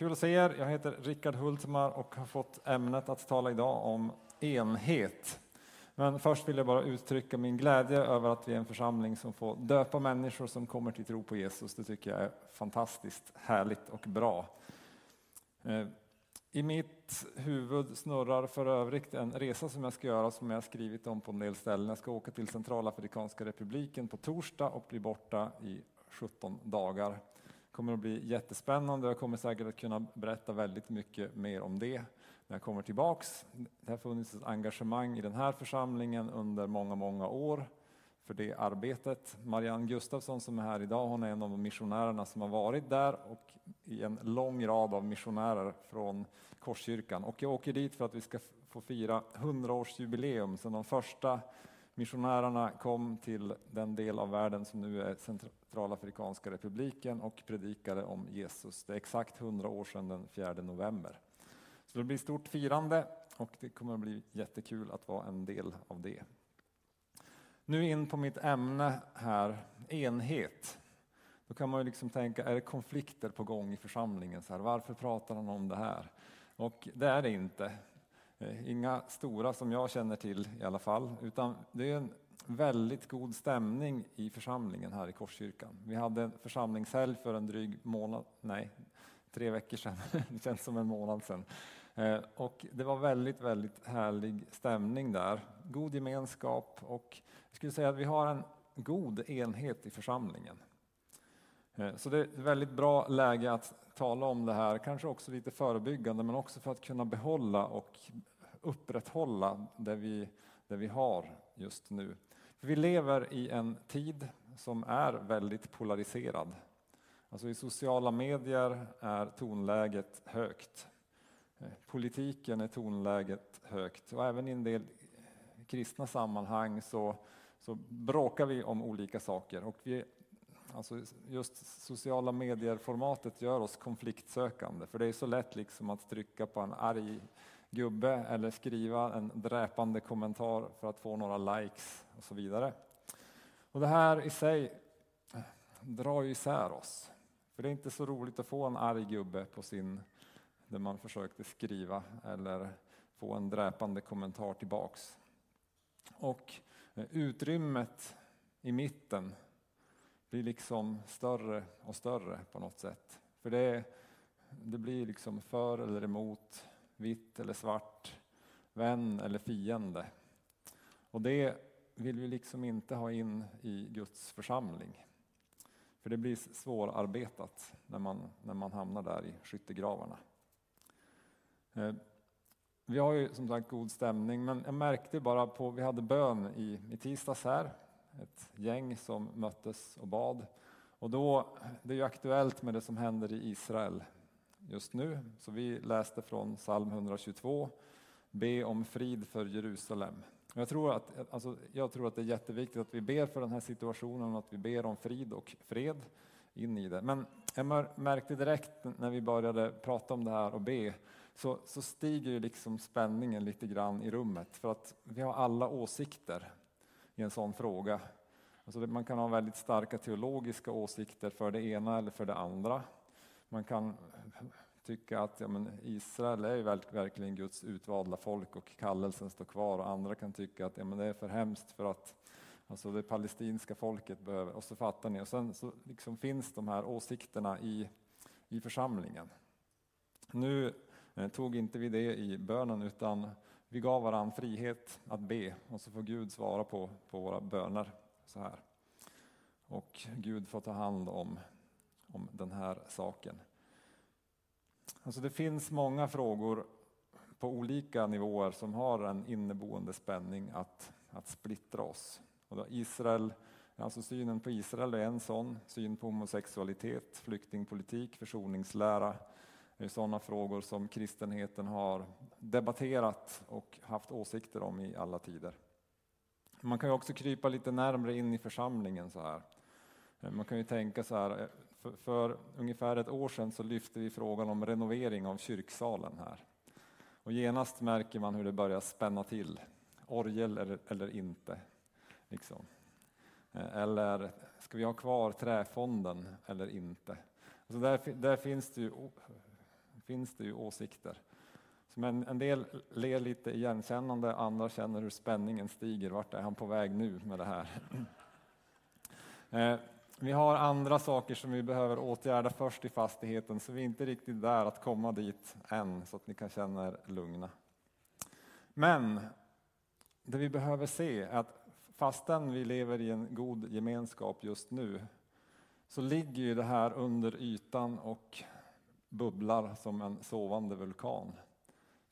Kul att se er. Jag heter Rickard Hultmar och har fått ämnet att tala idag om enhet. Men först vill jag bara uttrycka min glädje över att vi är en församling som får döpa människor som kommer till tro på Jesus. Det tycker jag är fantastiskt härligt och bra. Eh, I mitt huvud snurrar för övrigt en resa som jag ska göra som jag skrivit om på en del ställen. Jag ska åka till Centralafrikanska republiken på torsdag och bli borta i 17 dagar kommer att bli jättespännande. Jag kommer säkert att kunna berätta väldigt mycket mer om det när jag kommer tillbaks. Det har funnits ett engagemang i den här församlingen under många, många år för det arbetet. Marianne Gustafsson som är här idag, hon är en av missionärerna som har varit där och i en lång rad av missionärer från Korskyrkan. Och jag åker dit för att vi ska få fira 100-årsjubileum sedan de första missionärerna kom till den del av världen som nu är Centralafrikanska republiken och predikade om Jesus. Det är exakt 100 år sedan den 4 november. Så det blir stort firande och det kommer att bli jättekul att vara en del av det. Nu in på mitt ämne här, enhet. Då kan man ju liksom tänka, är det konflikter på gång i församlingen? Så här, varför pratar han om det här? Och det är det inte. Eh, inga stora som jag känner till i alla fall, utan det är en väldigt god stämning i församlingen här i Korskyrkan. Vi hade en församlingshelg för en dryg månad, nej, tre veckor sedan, det känns som en månad sedan. Eh, och det var väldigt, väldigt härlig stämning där. God gemenskap och jag skulle säga att vi har en god enhet i församlingen. Eh, så det är ett väldigt bra läge att tala om det här, kanske också lite förebyggande men också för att kunna behålla och upprätthålla det vi, det vi har just nu. Vi lever i en tid som är väldigt polariserad. Alltså I sociala medier är tonläget högt. Eh, politiken är tonläget högt och även i en del kristna sammanhang så, så bråkar vi om olika saker. Och vi, alltså just sociala medier-formatet gör oss konfliktsökande för det är så lätt liksom att trycka på en arg gubbe eller skriva en dräpande kommentar för att få några likes och så vidare. Och det här i sig eh, drar ju isär oss. För det är inte så roligt att få en arg gubbe på sin, där man försökte skriva eller få en dräpande kommentar tillbaks. Och eh, utrymmet i mitten blir liksom större och större på något sätt. För det, det blir liksom för eller emot, vitt eller svart, vän eller fiende. Och det vill vi liksom inte ha in i Guds församling. För det blir svårarbetat när man, när man hamnar där i skyttegravarna. Eh, vi har ju som sagt god stämning, men jag märkte bara på, vi hade bön i, i tisdags här, ett gäng som möttes och bad. Och då, det är ju aktuellt med det som händer i Israel just nu. Så vi läste från psalm 122, Be om frid för Jerusalem. Jag tror, att, alltså, jag tror att det är jätteviktigt att vi ber för den här situationen och att vi ber om frid och fred in i det. Men jag märkte direkt när vi började prata om det här och be så, så stiger ju liksom spänningen lite grann i rummet för att vi har alla åsikter i en sån fråga. Alltså man kan ha väldigt starka teologiska åsikter för det ena eller för det andra. Man kan tycka att ja, men Israel är ju verkligen Guds utvalda folk och kallelsen står kvar och andra kan tycka att ja, men det är för hemskt för att alltså det palestinska folket behöver, och så fattar ni. Och sen så liksom finns de här åsikterna i, i församlingen. Nu eh, tog inte vi det i bönen utan vi gav varandra frihet att be och så får Gud svara på, på våra böner så här. Och Gud får ta hand om, om den här saken. Alltså det finns många frågor på olika nivåer som har en inneboende spänning att, att splittra oss. Och då Israel, alltså synen på Israel är en sån, syn på homosexualitet, flyktingpolitik, försoningslära är sådana frågor som kristenheten har debatterat och haft åsikter om i alla tider. Man kan ju också krypa lite närmre in i församlingen så här. Man kan ju tänka så här, för, för, ungefär ett år sedan så lyfte vi frågan om renovering av kyrksalen här. Och genast märker man hur det börjar spänna till. Orgel eller, eller inte. Liksom. Eh, eller ska vi ha kvar träfonden eller inte? Alltså där, där finns det ju finns det ju åsikter. Som en, en del ler lite igenkännande, andra känner hur spänningen stiger. Vart är han på väg nu med det här? Eh, vi har andra saker som vi behöver åtgärda först i fastigheten, så vi är inte riktigt där att komma dit än, så att ni kan känna er lugna. Men det vi behöver se är att fastän vi lever i en god gemenskap just nu, så ligger ju det här under ytan och bubblar som en sovande vulkan.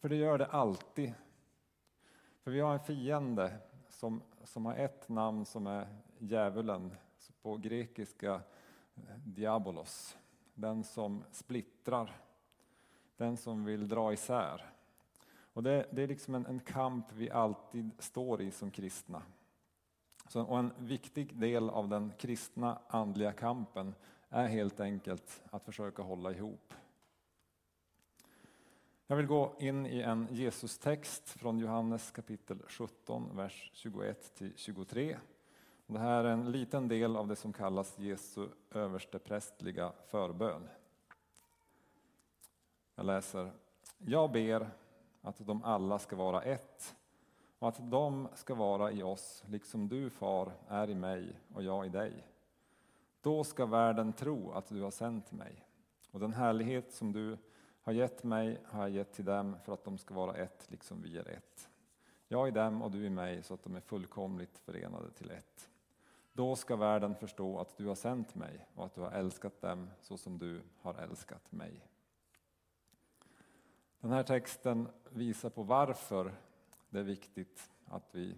För det gör det alltid. För vi har en fiende som, som har ett namn som är djävulen, på grekiska eh, diabolos. Den som splittrar, den som vill dra isär. Och det, det är liksom en, en, kamp vi alltid står i som kristna. Så, och en viktig del av den kristna andliga kampen är helt enkelt att försöka hålla ihop. Jag vill gå in i en Jesus-text från Johannes kapitel 17, vers 21 till 23. Det här är en liten del av det som kallas Jesu översteprästliga förbön. Jag läser. Jag ber att de alla ska vara ett och att de ska vara i oss, liksom du, far, är i mig och jag i dig. Då ska världen tro att du har sänt mig. Och den härlighet som du har gett mig har jag gett till dem för att de ska vara ett, liksom vi är ett. Jag i dem och du i mig, så att de är fullkomligt förenade till ett. Då ska världen förstå att du har sänt mig och att du har älskat dem så som du har älskat mig. Den här texten visar på varför det är viktigt att vi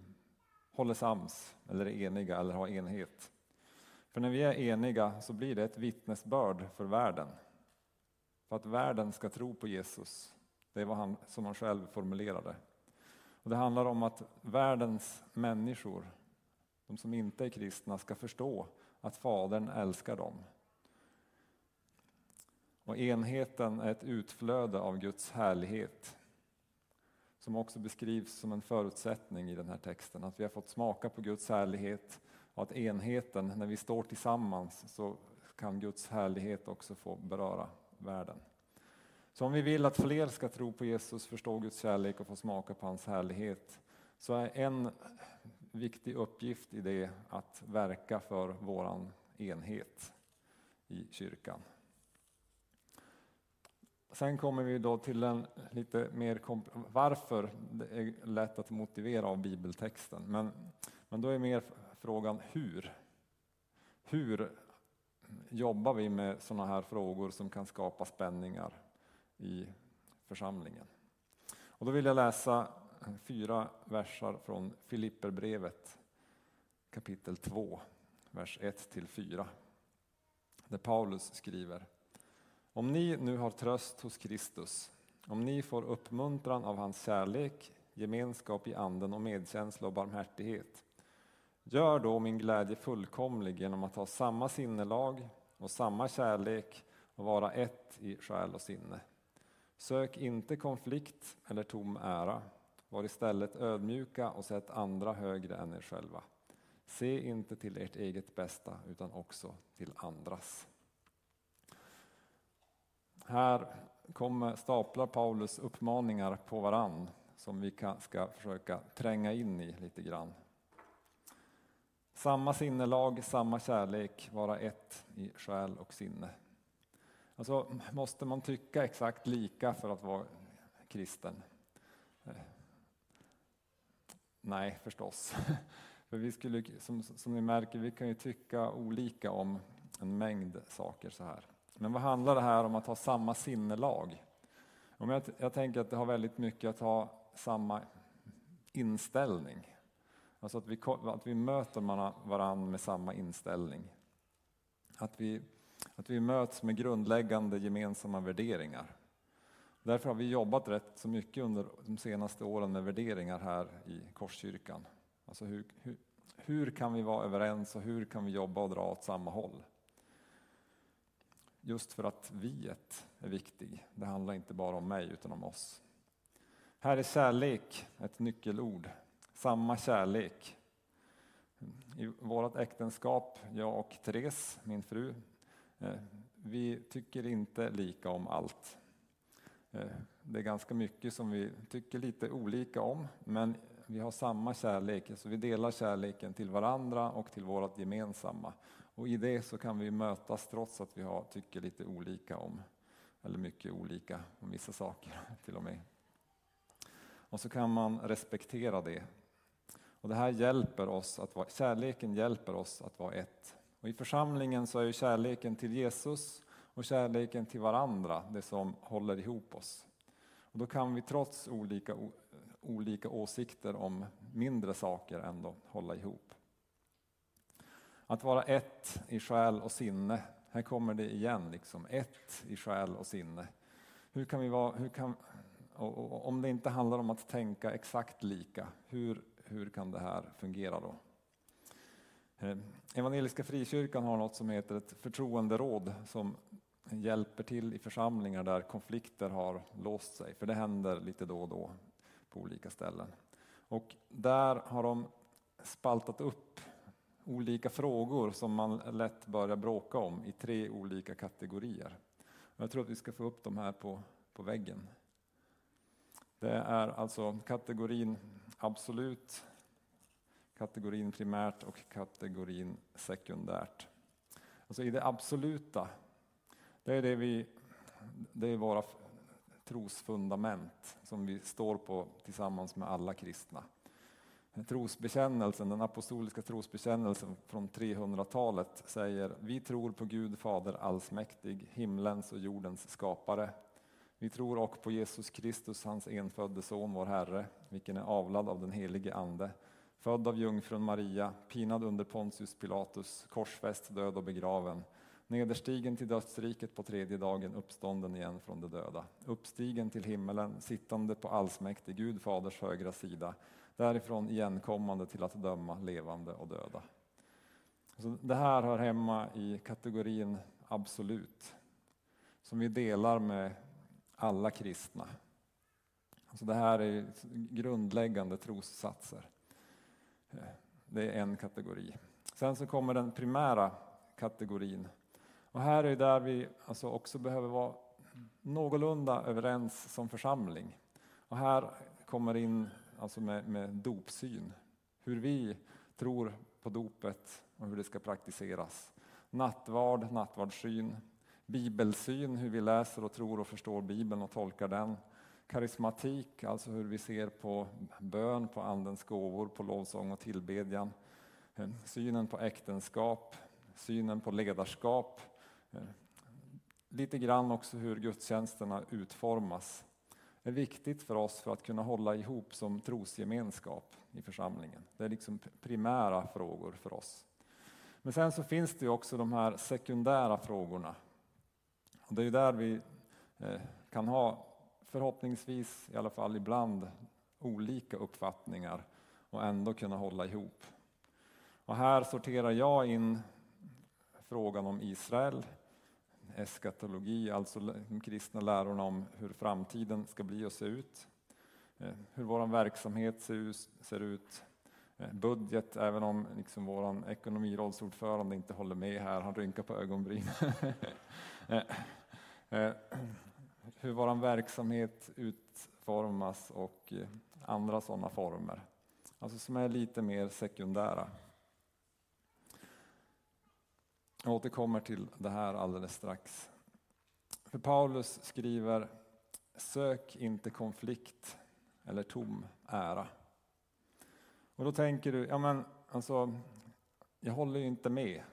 håller sams, eller är eniga, eller har enhet. För när vi är eniga så blir det ett vittnesbörd för världen. För att världen ska tro på Jesus. Det var han som han själv formulerade. Och det handlar om att världens människor, de som inte är kristna, ska förstå att Fadern älskar dem. Och enheten är ett utflöde av Guds härlighet som också beskrivs som en förutsättning i den här texten. Att vi har fått smaka på Guds härlighet och att enheten, när vi står tillsammans, så kan Guds härlighet också få beröra världen. Så om vi vill att fler ska tro på Jesus, förstå Guds kärlek och få smaka på hans härlighet, så är en viktig uppgift i det att verka för våran enhet i kyrkan. Sen kommer vi då till en lite mer varför det är lätt att motivera av bibeltexten. Men, men då är mer frågan hur. Hur jobbar vi med sådana här frågor som kan skapa spänningar i församlingen? Och då vill jag läsa fyra versar från Filipperbrevet kapitel 2, vers 1-4. Där Paulus skriver Om ni nu har tröst hos Kristus, om ni får uppmuntran av hans kärlek, gemenskap i anden och medkänsla och barmhärtighet Gör då min glädje fullkomlig genom att ha samma sinnelag och samma kärlek och vara ett i själ och sinne. Sök inte konflikt eller tom ära. Var istället ödmjuka och sätt andra högre än er själva. Se inte till ert eget bästa utan också till andras. Här kommer, staplar Paulus uppmaningar på varann som vi ska försöka tränga in i lite grann. Samma sinnelag, samma kärlek, vara ett i själ och sinne. Alltså, måste man tycka exakt lika för att vara kristen? Nej, förstås. För vi skulle, som, som ni märker, vi kan ju tycka olika om en mängd saker så här. Men vad handlar det här om att ha samma sinnelag? Om jag, jag tänker att det har väldigt mycket att ha samma inställning. Alltså att vi, att vi möter varandra med samma inställning. Att vi, att vi möts med grundläggande gemensamma värderingar. Därför har vi jobbat rätt så mycket under de senaste åren med värderingar här i Korskyrkan. Alltså hur, hur, hur kan vi vara överens och hur kan vi jobba och dra åt samma håll? Just för att viet är viktig. Det handlar inte bara om mig utan om oss. Här är kärlek ett nyckelord samma kärlek. I vårt äktenskap, jag och Therese, min fru, eh, vi tycker inte lika om allt. Eh, det är ganska mycket som vi tycker lite olika om, men vi har samma kärlek, så vi delar kärleken till varandra och till vårt gemensamma. Och i det så kan vi mötas trots att vi har, tycker lite olika om, eller mycket olika om vissa saker till och med. Och så kan man respektera det. Och det här hjälper oss att vara, kärleken hjälper oss att vara ett. Och i församlingen så är ju kärleken till Jesus och kärleken till varandra det som håller ihop oss. Och då kan vi trots olika, olika åsikter om mindre saker ändå hålla ihop. Att vara ett i själ och sinne, här kommer det igen, liksom. ett i själ och sinne. Hur kan vi vara, hur kan, om det inte handlar om att tänka exakt lika, hur, hur kan det här fungera då? Eh, Evangeliska Frikyrkan har något som heter ett förtroenderåd som hjälper till i församlingar där konflikter har låst sig, för det händer lite då och då på olika ställen. Och där har de spaltat upp olika frågor som man lätt börjar bråka om i tre olika kategorier. Jag tror att vi ska få upp dem här på, på väggen. Det är alltså kategorin absolut, kategorin primärt och kategorin sekundärt. Alltså i det absoluta, det är, det vi, det är våra trosfundament som vi står på tillsammans med alla kristna. Trosbekännelsen, den apostoliska trosbekännelsen från 300-talet säger vi tror på Gud Fader allsmäktig, himlens och jordens skapare. Vi tror också på Jesus Kristus, hans enfödde son, vår Herre, vilken är avlad av den helige Ande, född av jungfrun Maria, pinad under Pontius Pilatus, korsfäst, död och begraven, nederstigen till dödsriket på tredje dagen, uppstånden igen från de döda, uppstigen till himmelen, sittande på allsmäktig Gud Faders högra sida, därifrån igenkommande till att döma levande och döda. Så det här hör hemma i kategorin absolut, som vi delar med alla kristna. Alltså det här är grundläggande trossatser. Det är en kategori. Sen så kommer den primära kategorin. Och här är där vi alltså också behöver vara någorlunda överens som församling. Och här kommer in alltså med, med dopsyn, hur vi tror på dopet och hur det ska praktiseras. Nattvard, nattvardssyn, bibelsyn, hur vi läser och tror och förstår Bibeln och tolkar den. Karismatik, alltså hur vi ser på bön, på Andens gåvor, på lovsång och tillbedjan. Eh, synen på äktenskap, synen på ledarskap. Eh, lite grann också hur gudstjänsterna utformas är viktigt för oss för att kunna hålla ihop som trosgemenskap i församlingen. Det är liksom primära frågor för oss. Men sen så finns det ju också de här sekundära frågorna. Och det är ju där vi eh, kan ha, förhoppningsvis i alla fall ibland, olika uppfattningar och ändå kunna hålla ihop. Och här sorterar jag in frågan om Israel, eskatologi, alltså de kristna lärorna om hur framtiden ska bli och se ut. Eh, hur vår verksamhet ser ut, eh, budget, även om liksom vår ekonomirådsordförande inte håller med här, han rynkar på ögonbrynen. Eh, hur vår verksamhet utformas och eh, andra sådana former. Alltså som är lite mer sekundära. Jag återkommer till det här alldeles strax. För Paulus skriver Sök inte konflikt eller tom ära. Och då tänker du, ja men alltså, jag håller ju inte med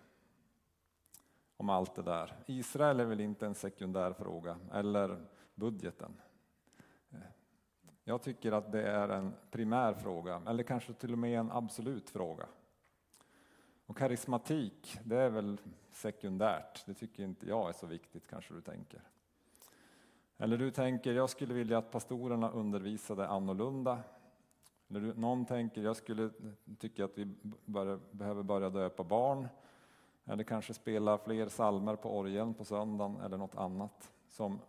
om allt det där. Israel är väl inte en sekundär fråga, eller budgeten. Jag tycker att det är en primär fråga, eller kanske till och med en absolut fråga. Och karismatik, det är väl sekundärt. Det tycker inte jag är så viktigt kanske du tänker. Eller du tänker, jag skulle vilja att pastorerna undervisade annorlunda. Eller du, någon tänker, jag skulle tycka att vi bör, behöver börja döpa barn. Eller kanske spela fler salmer på orgeln på söndagen eller något annat som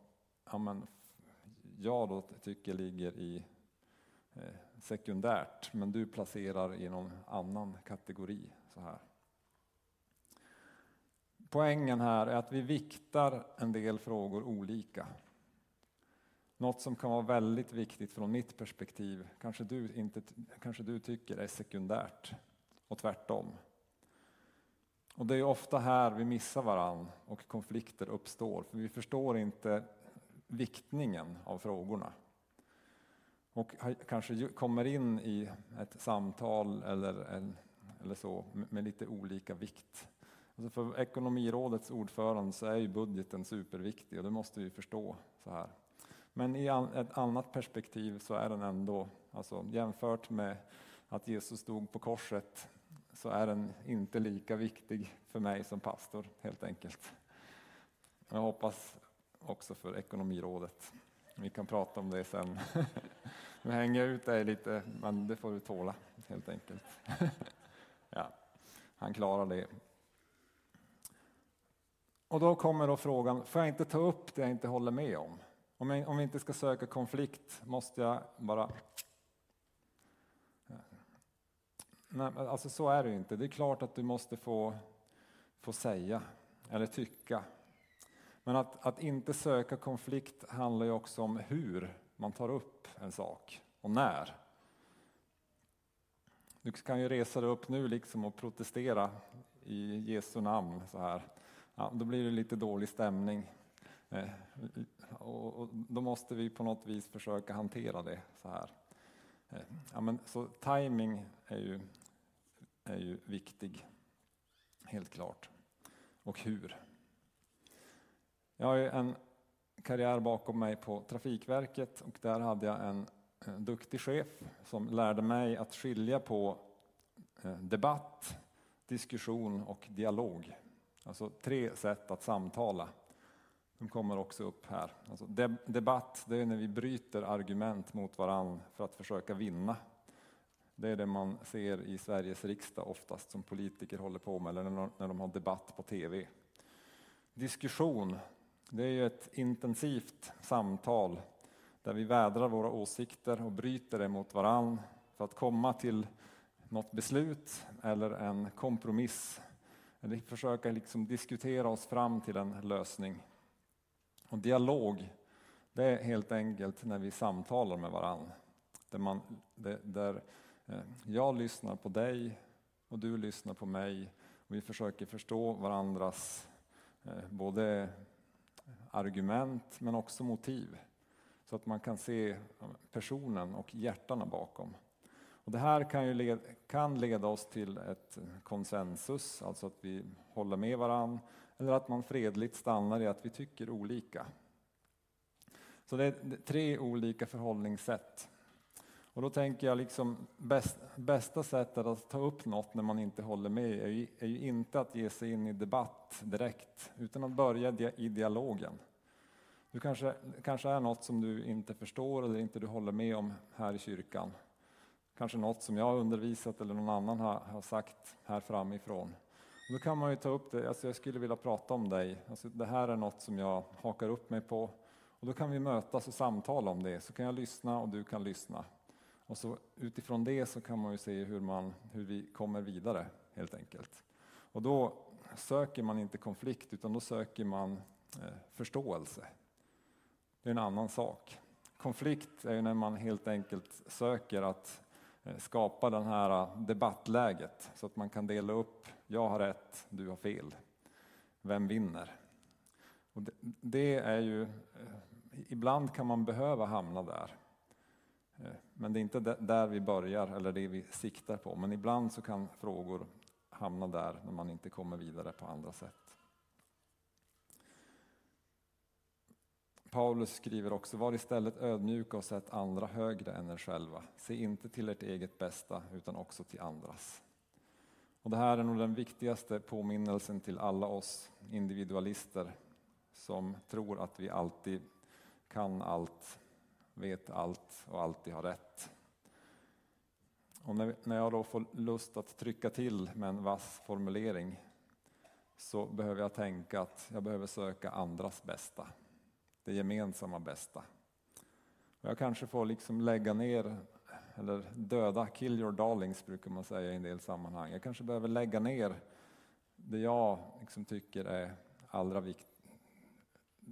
ja, men, jag då tycker ligger i eh, sekundärt, men du placerar i någon annan kategori. så här. Poängen här är att vi viktar en del frågor olika. något som kan vara väldigt viktigt från mitt perspektiv kanske du, inte, kanske du tycker är sekundärt och tvärtom. Och det är ofta här vi missar varann och konflikter uppstår, för vi förstår inte viktningen av frågorna. Och kanske kommer in i ett samtal eller, eller så med lite olika vikt. Alltså för Ekonomirådets ordförande så är ju budgeten superviktig och det måste vi förstå. så här. Men i ett annat perspektiv så är den ändå, alltså jämfört med att Jesus stod på korset, så är den inte lika viktig för mig som pastor helt enkelt. Jag hoppas också för Ekonomirådet. Vi kan prata om det sen. Nu hänger jag ut dig lite, men det får du tåla helt enkelt. Ja, han klarar det. Och då kommer då frågan, får jag inte ta upp det jag inte håller med om? Om, jag, om vi inte ska söka konflikt måste jag bara... Nej, alltså så är det inte. Det är klart att du måste få, få säga eller tycka. Men att, att inte söka konflikt handlar ju också om hur man tar upp en sak och när. Du kan ju resa dig upp nu liksom och protestera i Jesu namn så här. Ja, då blir det lite dålig stämning. Eh, och, då måste vi på något vis försöka hantera det så här. Eh, ja, men, så timing är ju, är ju viktig, helt klart. Och hur. Jag har ju en karriär bakom mig på Trafikverket och där hade jag en eh, duktig chef som lärde mig att skilja på eh, debatt, diskussion och dialog. Alltså tre sätt att samtala. De kommer också upp här. Alltså debatt, det är när vi bryter argument mot varann för att försöka vinna. Det är det man ser i Sveriges riksdag oftast som politiker håller på med, eller när de har debatt på TV. Diskussion, det är ju ett intensivt samtal där vi vädrar våra åsikter och bryter det mot varann för att komma till något beslut eller en kompromiss. Eller försöka liksom diskutera oss fram till en lösning. Och dialog, det är helt enkelt när vi samtalar med varann. Där, man, där Eh, jag lyssnar på dig och du lyssnar på mig. Och vi försöker förstå varandras eh, både argument men också motiv. Så att man kan se eh, personen och hjärtana bakom. Och det här kan, ju led, kan leda oss till ett konsensus, alltså att vi håller med varann, eller att man fredligt stannar i att vi tycker olika. Så det är tre olika förhållningssätt. Och då tänker jag liksom bäst, bästa sättet att ta upp något när man inte håller med är ju, är ju inte att ge sig in i debatt direkt, utan att börja i dialogen. Du kanske, kanske är något som du inte förstår eller inte du håller med om här i kyrkan. Kanske något som jag har undervisat eller någon annan har, har sagt här framifrån. Och då kan man ju ta upp det, alltså jag skulle vilja prata om dig, alltså det här är något som jag hakar upp mig på. Och då kan vi mötas och samtala om det, så kan jag lyssna och du kan lyssna. Och så utifrån det så kan man ju se hur, man, hur vi kommer vidare helt enkelt. Och då söker man inte konflikt utan då söker man eh, förståelse. Det är en annan sak. Konflikt är ju när man helt enkelt söker att eh, skapa det här eh, debattläget så att man kan dela upp, jag har rätt, du har fel. Vem vinner? Och det, det är ju, eh, ibland kan man behöva hamna där. Eh, men det är inte där vi börjar eller det vi siktar på. Men ibland så kan frågor hamna där när man inte kommer vidare på andra sätt. Paulus skriver också, var istället ödmjuka och sätt andra högre än er själva. Se inte till ert eget bästa utan också till andras. Och det här är nog den viktigaste påminnelsen till alla oss individualister som tror att vi alltid kan allt, vet allt och alltid har rätt. Och när jag då får lust att trycka till med en vass formulering så behöver jag tänka att jag behöver söka andras bästa det gemensamma bästa. Och jag kanske får liksom lägga ner, eller döda, kill your darlings brukar man säga i en del sammanhang. Jag kanske behöver lägga ner det jag liksom tycker är allra viktigast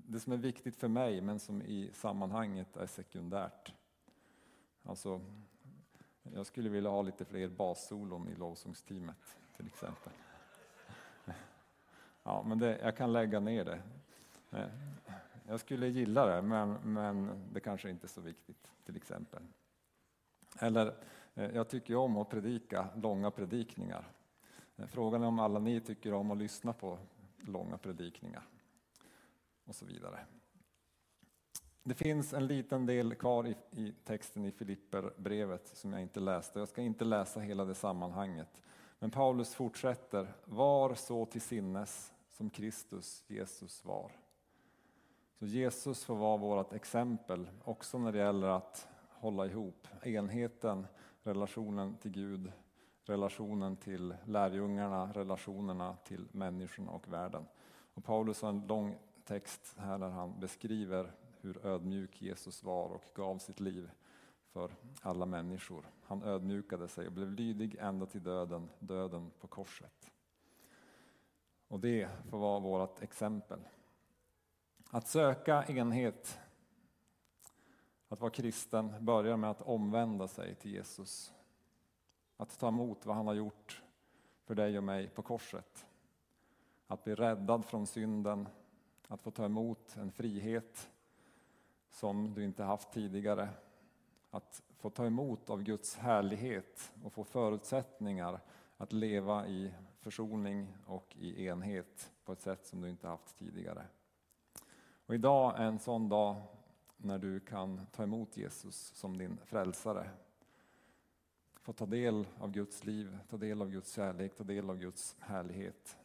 det som är viktigt för mig men som i sammanhanget är sekundärt. Alltså, jag skulle vilja ha lite fler bassolon i lovsångsteamet till exempel. Ja, men det, jag kan lägga ner det. Eh, jag skulle gilla det, men, men det kanske inte är så viktigt till exempel. Eller, eh, jag tycker om att predika långa predikningar. Eh, frågan är om alla ni tycker om att lyssna på långa predikningar. Och så vidare. Det finns en liten del kvar i, i texten i Filipperbrevet som jag inte läste. Jag ska inte läsa hela det sammanhanget. Men Paulus fortsätter. Var så till sinnes som Kristus Jesus var. Så Jesus får vara vårt exempel också när det gäller att hålla ihop. Enheten, relationen till Gud, relationen till lärjungarna, relationerna till människorna och världen. Och Paulus har en lång text här där han beskriver hur ödmjuk Jesus var och gav sitt liv för alla människor. Han ödmjukade sig och blev lydig ända till döden, döden på korset. Och det får vara vårt exempel. Att söka enhet, att vara kristen, börjar med att omvända sig till Jesus. Att ta emot vad han har gjort för dig och mig på korset. Att bli räddad från synden, att få ta emot en frihet som du inte haft tidigare. Att få ta emot av Guds härlighet och få förutsättningar att leva i försoning och i enhet på ett sätt som du inte haft tidigare. Och idag är en sån dag när du kan ta emot Jesus som din frälsare. Få ta del av Guds liv, ta del av Guds kärlek, ta del av Guds härlighet.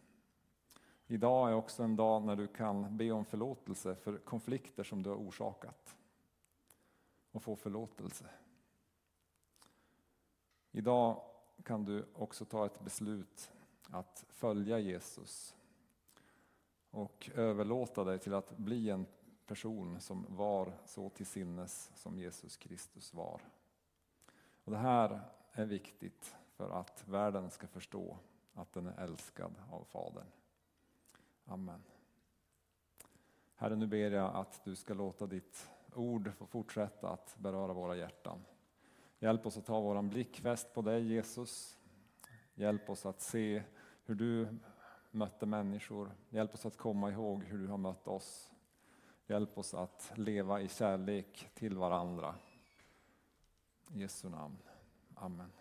Idag är också en dag när du kan be om förlåtelse för konflikter som du har orsakat och få förlåtelse. Idag kan du också ta ett beslut att följa Jesus och överlåta dig till att bli en person som var så till sinnes som Jesus Kristus var. Och det här är viktigt för att världen ska förstå att den är älskad av Fadern. Amen. Herre, nu ber jag att du ska låta ditt ord få fortsätta att beröra våra hjärtan. Hjälp oss att ta våran blick fäst på dig Jesus. Hjälp oss att se hur du mötte människor. Hjälp oss att komma ihåg hur du har mött oss. Hjälp oss att leva i kärlek till varandra. I Jesu namn. Amen.